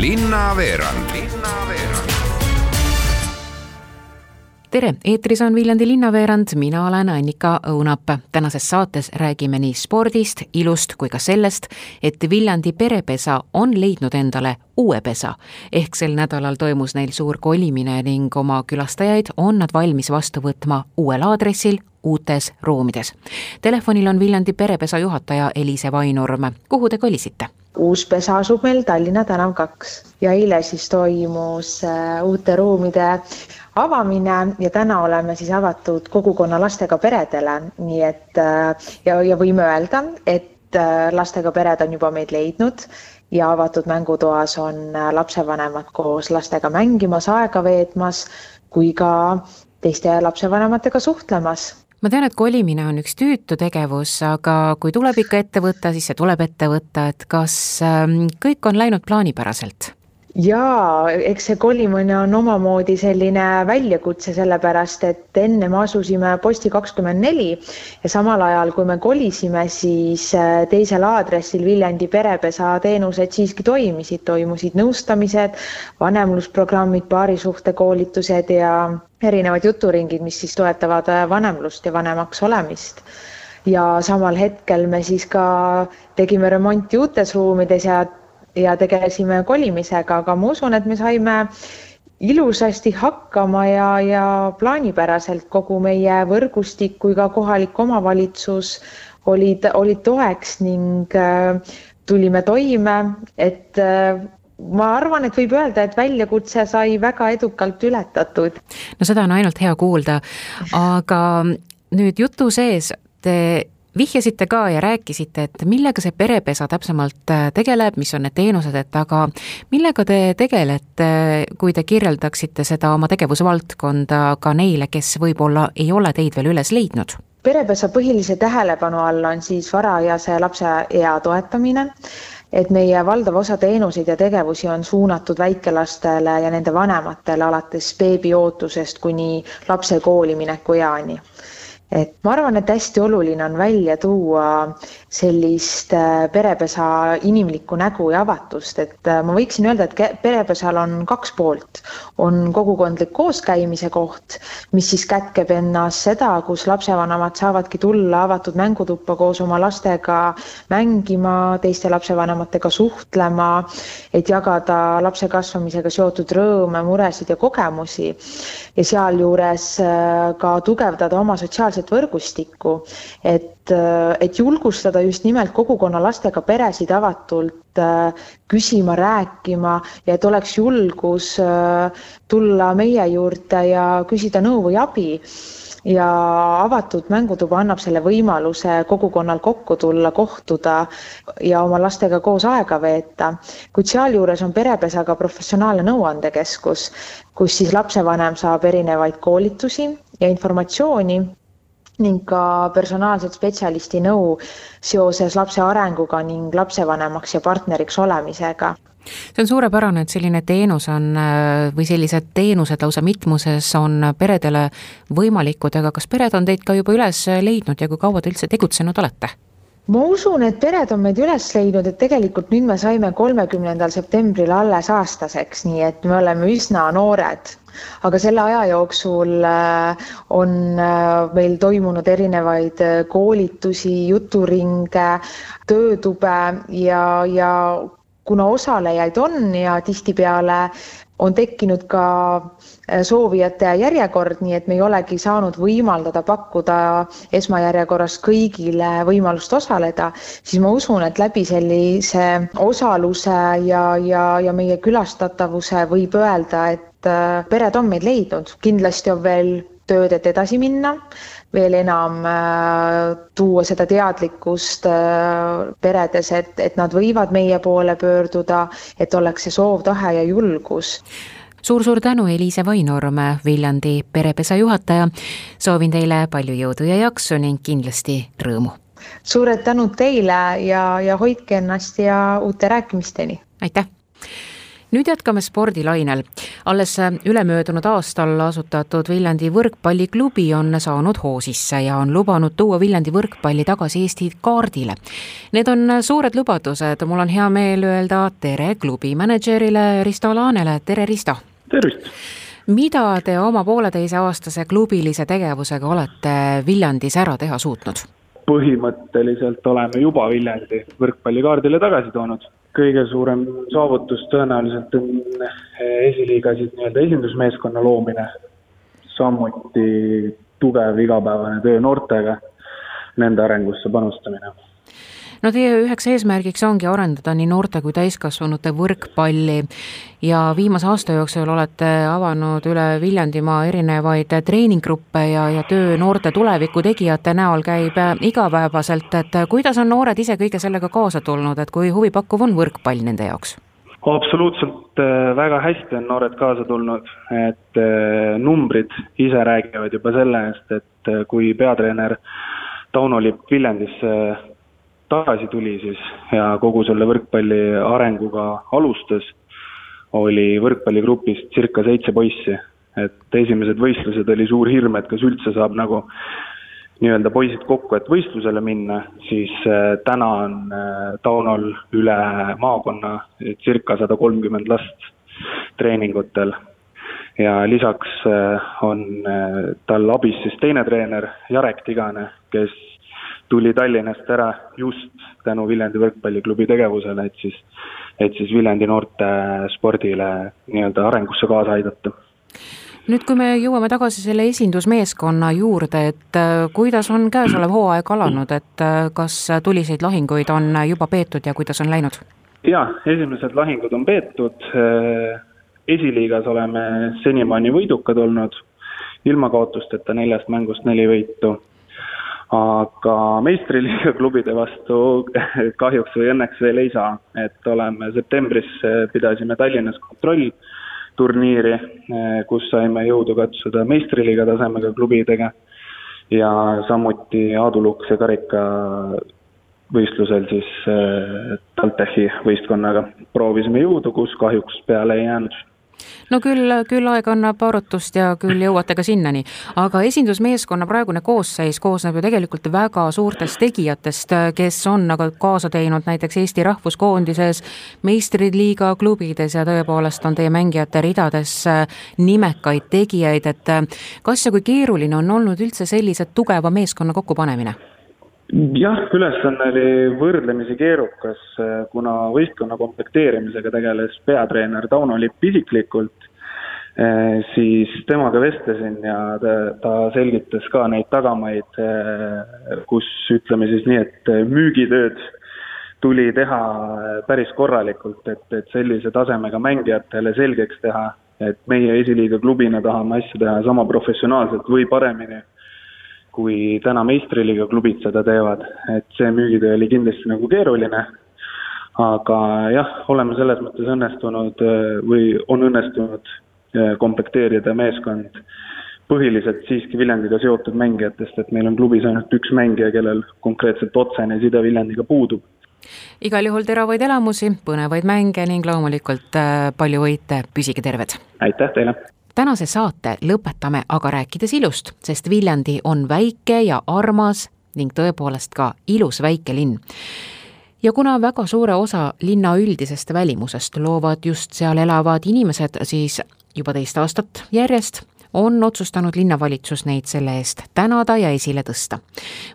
linnaveerand tere, eetris on Viljandi linnaveerand, mina olen Annika Õunap. tänases saates räägime nii spordist, ilust kui ka sellest, et Viljandi perepesa on leidnud endale uue pesa. ehk sel nädalal toimus neil suur kolimine ning oma külastajaid on nad valmis vastu võtma uuel aadressil, uutes ruumides. Telefonil on Viljandi perepesa juhataja Eliise Vainurm. kuhu te kolisite? Uus pesa asub meil Tallinna tänav kaks. Ja eile siis toimus äh, uute ruumide avamine ja täna oleme siis avatud kogukonna lastega peredele, nii et äh, ja, ja võime öelda, et äh, lastega pered on juba meid leidnud ja avatud mängutoas on lapsevanemad koos lastega mängimas, aega veetmas kui ka teiste lapsevanematega suhtlemas ma tean, et kolimine on üks tüütu tegevus, aga kui tuleb ikka ette võtta, siis see tuleb ette võtta, et kas ähm, kõik on läinud plaanipäraselt? Jaa, eks see kolimine on omamoodi selline väljakutse, sellepärast et enne me asusime posti kakskümmend neli ja samal ajal, kui me kolisime, siis äh, teisel aadressil Viljandi perepesa teenused siiski toimisid, toimusid nõustamised, vanemlusprogrammid, paarisuhtekoolitused ja erinevad juturingid, mis siis toetavad äh, vanemlust ja vanemaks olemist. Ja samal hetkel me siis ka tegime remonti uutes ruumides ja ja tegelesime kolimisega, aga ma usun, et me saime ilusasti hakkama ja, ja plaanipäraselt kogu meie võrgustik kui ka kohalik omavalitsus olid, olid toeks ning äh, tulime toime, et äh, ma arvan, et võib öelda, et väljakutse sai väga edukalt ületatud. no seda on ainult hea kuulda, aga nüüd jutu sees te vihjasite ka ja rääkisite, et millega see perepesa täpsemalt äh, tegeleb, mis on need teenused, et aga millega te tegelete, kui te kirjeldaksite seda oma tegevusvaldkonda ka neile, kes võib-olla ei ole teid veel üles leidnud? perepesa põhilise tähelepanu all on siis varajase lapse ea toetamine, et meie valdav osa teenuseid ja tegevusi on suunatud väikelastele ja nende vanematele alates beebiootusest kuni lapse kooli mineku eani et ma arvan, et hästi oluline on välja tuua sellist äh, perepesa inimlikku nägu ja avatust, et äh, ma võiksin öelda, et perepesal on kaks poolt. on kogukondlik kooskäimise koht, mis siis kätkeb ennas seda, kus lapsevanemad saavadki tulla avatud mängutuppa koos oma lastega mängima, teiste lapsevanematega suhtlema, et jagada lapse kasvamisega seotud rõõme, muresid ja kogemusi ja sealjuures äh, ka tugevdada oma sotsiaalset võrgustikku, et et, et julgustada just nimelt kogukonna lastega peresid avatult äh, küsima, rääkima ja et oleks julgus äh, tulla meie juurde ja küsida nõu või abi ja avatud mängutuba annab selle võimaluse kogukonnal kokku tulla, kohtuda ja oma lastega koos aega veeta. kuid sealjuures on perepesa ka professionaalne nõuandekeskus, kus siis lapsevanem saab erinevaid koolitusi ja informatsiooni ning ka personaalset spetsialisti nõu seoses lapse arenguga ning lapsevanemaks ja partneriks olemisega see on suurepärane, et selline teenus on või sellised teenused lausa mitmuses on peredele võimalikud, aga kas pered on teid ka juba üles leidnud ja kui kaua te üldse tegutsenud olete? Ma usun, et pered on meid üles leidnud, et tegelikult nüüd me saime kolmekümnendal septembril alles aastaseks, nii et me oleme üsna noored. Aga selle aja jooksul äh, on äh, meil toimunud erinevaid äh, koolitusi, juturinge, töötube ja, ja kuna osalejaid on ja tihtipeale on tekkinud ka soovijate järjekord, nii et me ei olegi saanud võimaldada pakkuda esmajärjekorras kõigile võimalust osaleda, siis ma usun, et läbi sellise osaluse ja, ja, ja meie külastatavuse võib öelda, et et äh, pered on meid leidnud, kindlasti on veel tööd, et edasi minna, veel enam äh, tuua seda teadlikkust äh, peredes, et, et nad võivad meie poole pöörduda, et oleks see soov, tahe ja julgus suur-suur tänu, Eliise Vainurm, Viljandi perepesa juhataja. soovin teile palju jõudu ja jaksu ning kindlasti rõõmu. suured tänud teile ja, ja hoidke ennast ja uute rääkimisteni. aitäh nüüd jätkame spordilainel. alles ülemöödunud aastal asutatud Viljandi võrkpalliklubi on saanud hoo sisse ja on lubanud tuua Viljandi võrkpalli tagasi Eesti kaardile. Need on suured lubadused, mul on hea meel öelda tere klubi mänedžerile Risto Laanele, tere Risto! tervist! mida te oma pooleteiseaastase klubilise tegevusega olete Viljandis ära teha suutnud? põhimõtteliselt oleme juba Viljandi võrkpalli kaardile tagasi toonud kõige suurem saavutus tõenäoliselt on esiliigasid nii-öelda esindusmeeskonna loomine, samuti tugev igapäevane töö noortega, nende arengusse panustamine no teie üheks eesmärgiks ongi arendada nii noorte kui täiskasvanute võrkpalli. Ja viimase aasta jooksul olete avanud üle Viljandimaa erinevaid treeninggruppe ja, ja töö noorte tuleviku tegijate näol käib igapäevaselt, et kuidas on noored ise kõige sellega kaasa tulnud, et kui huvipakkuv on võrkpall nende jaoks? absoluutselt äh, väga hästi on noored kaasa tulnud, et äh, numbrid ise räägivad juba selle eest, et äh, kui peatreener Tauno Lipp Viljandisse tagasi tuli siis ja kogu selle võrkpalli arenguga alustas, oli võrkpalligrupis circa seitse poissi. et esimesed võistlused oli suur hirm, et kas üldse saab nagu nii-öelda poisid kokku, et võistlusele minna, siis äh, täna on äh, Taunol üle maakonna circa sada kolmkümmend last treeningutel. ja lisaks äh, on tal abis siis teine treener, Jarek Tigane, kes tuli Tallinnast ära just tänu Viljandi võrkpalliklubi tegevusele, et siis, et siis Viljandi noorte spordile nii-öelda arengusse kaasa aidata. Nüüd, kui me jõuame tagasi selle esindusmeeskonna juurde, et äh, kuidas on käesolev hooaeg alanud, et äh, kas tuliseid lahinguid on juba peetud ja kuidas on läinud? jaa, esimesed lahingud on peetud, äh, esiliigas oleme senimaani võidukad olnud, ilma kaotusteta neljast mängust neli võitu aga meistriliiga klubide vastu kahjuks või õnneks veel ei saa, et oleme septembris, eh, pidasime Tallinnas kontrollturniiri, eh, kus saime jõudu katsuda meistriliiga tasemega klubidega. Ja samuti Aadu Lukse karika võistlusel siis eh, TalTechi võistkonnaga proovisime jõudu, kus kahjuks peale ei jäänud no küll, küll aeg annab arutust ja küll jõuate ka sinnani, aga esindusmeeskonna praegune koosseis koosneb ju tegelikult väga suurtest tegijatest, kes on aga kaasa teinud näiteks Eesti rahvuskoondises, meistriliiga klubides ja tõepoolest on teie mängijate ridades nimekaid tegijaid, et kas ja kui keeruline on olnud üldse sellise tugeva meeskonna kokkupanemine? Jah, ülesanne oli võrdlemisi keerukas, kuna võistkonna komplekteerimisega tegeles peatreener Tauno Lipp isiklikult, eh, siis temaga vestlesin ja ta, ta selgitas ka neid tagamaid, eh, kus ütleme siis nii, et müügitööd tuli teha päris korralikult, et, et sellise tasemega mängijatele selgeks teha, et meie esiliiga klubina tahame asju teha sama professionaalselt või paremini kui täna meistriliiga klubid seda teevad, et see müügitöö oli kindlasti nagu keeruline, aga jah, oleme selles mõttes õnnestunud või on õnnestunud eh, komplekteerida meeskond põhiliselt siiski Viljandiga seotud mängijatest, et meil on klubis ainult üks mängija, kellel konkreetselt otsene side Viljandiga puudub. igal juhul teravaid elamusi, põnevaid mänge ning loomulikult eh, palju võite, püsige terved! aitäh teile! Tänase saate lõpetame aga rääkides ilust, sest Viljandi on väike ja armas ning tõepoolest ka ilus väike linn ja kuna väga suure osa linna üldisest välimusest loovad just seal elavad inimesed, siis juba teist aastat järjest on otsustanud linnavalitsus neid selle eest tänada ja esile tõsta.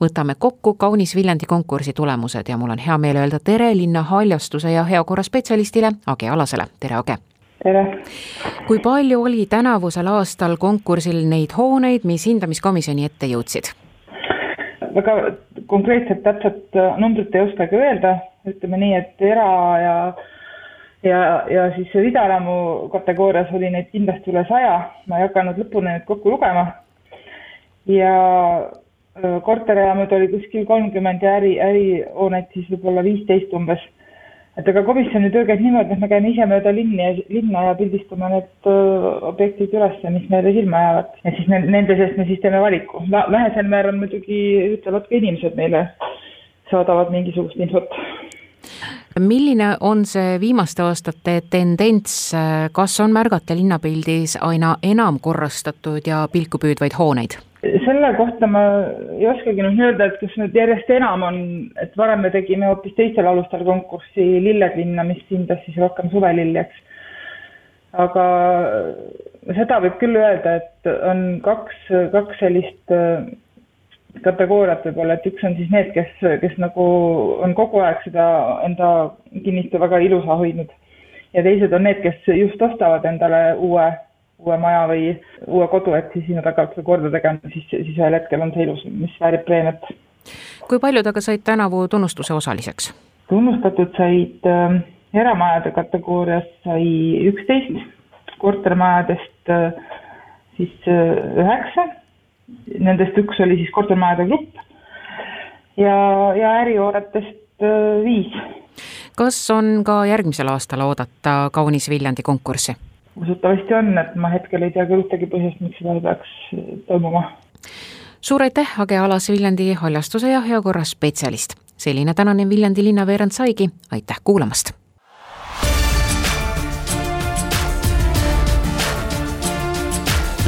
võtame kokku kaunis Viljandi konkursi tulemused ja mul on hea meel öelda tere linna haljastuse ja heakorra spetsialistile Age Alasele, tere Age! Tere! kui palju oli tänavusel aastal konkursil neid hooneid, mis hindamiskomisjoni ette jõudsid? väga konkreetset täpset äh, numbrit ei oskagi öelda, ütleme nii, et era- ja ja, ja siis ridaelamu kategoorias oli neid kindlasti üle saja, ma ei hakanud lõpuni nüüd kokku lugema. ja äh, korterelamud oli kuskil kolmkümmend ja äri, ärihooneid siis võib-olla viisteist umbes et aga komisjoni töö käib niimoodi, et me käime ise mööda linni ja linna ja pildistame need objektid üles, mis meile silma jäävad. ja siis me, nende seest me siis teeme valiku. vähesel määral muidugi ütlevad ka inimesed meile, saadavad mingisugust infot milline on see viimaste aastate tendents, kas on märgata linnapildis aina enam korrastatud ja pilku püüdvaid hooneid? Selle kohta ma ei oskagi nüüd öelda, et kas nüüd järjest enam on, et varem me tegime hoopis teistel alustel konkurssi Lilled linna, mis hindas siis rohkem suvelilli, eks. aga seda võib küll öelda, et on kaks, kaks sellist äh, kategooriat võib-olla, et üks on siis need, kes, kes nagu on kogu aeg seda enda kinnistu väga ilusa hoidnud. ja teised on need, kes just ostavad endale uue uue maja või uue kodu, et siis sinna tagant seda korda tegema, siis, siis ühel hetkel on see ilus, mis väärib preemiat. kui paljud aga said tänavu tunnustuse osaliseks? tunnustatud said äh, eramajade kategoorias sai üksteist, kortermajadest äh, siis äh, üheksa, nendest üks oli siis kortermajade grupp ja, ja ärihooretest äh, viis. kas on ka järgmisel aastal oodata Kaunis Viljandi konkurssi? Usutavasti on, et ma hetkel ei tea ka ühtegi põhjust, miks seda ei peaks toimuma. suur aitäh, Age Alas, Viljandi haljastuse ja heakorra spetsialist. selline tänane Viljandi linnaveerand saigi, aitäh kuulamast!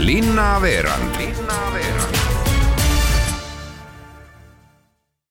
linnaveerand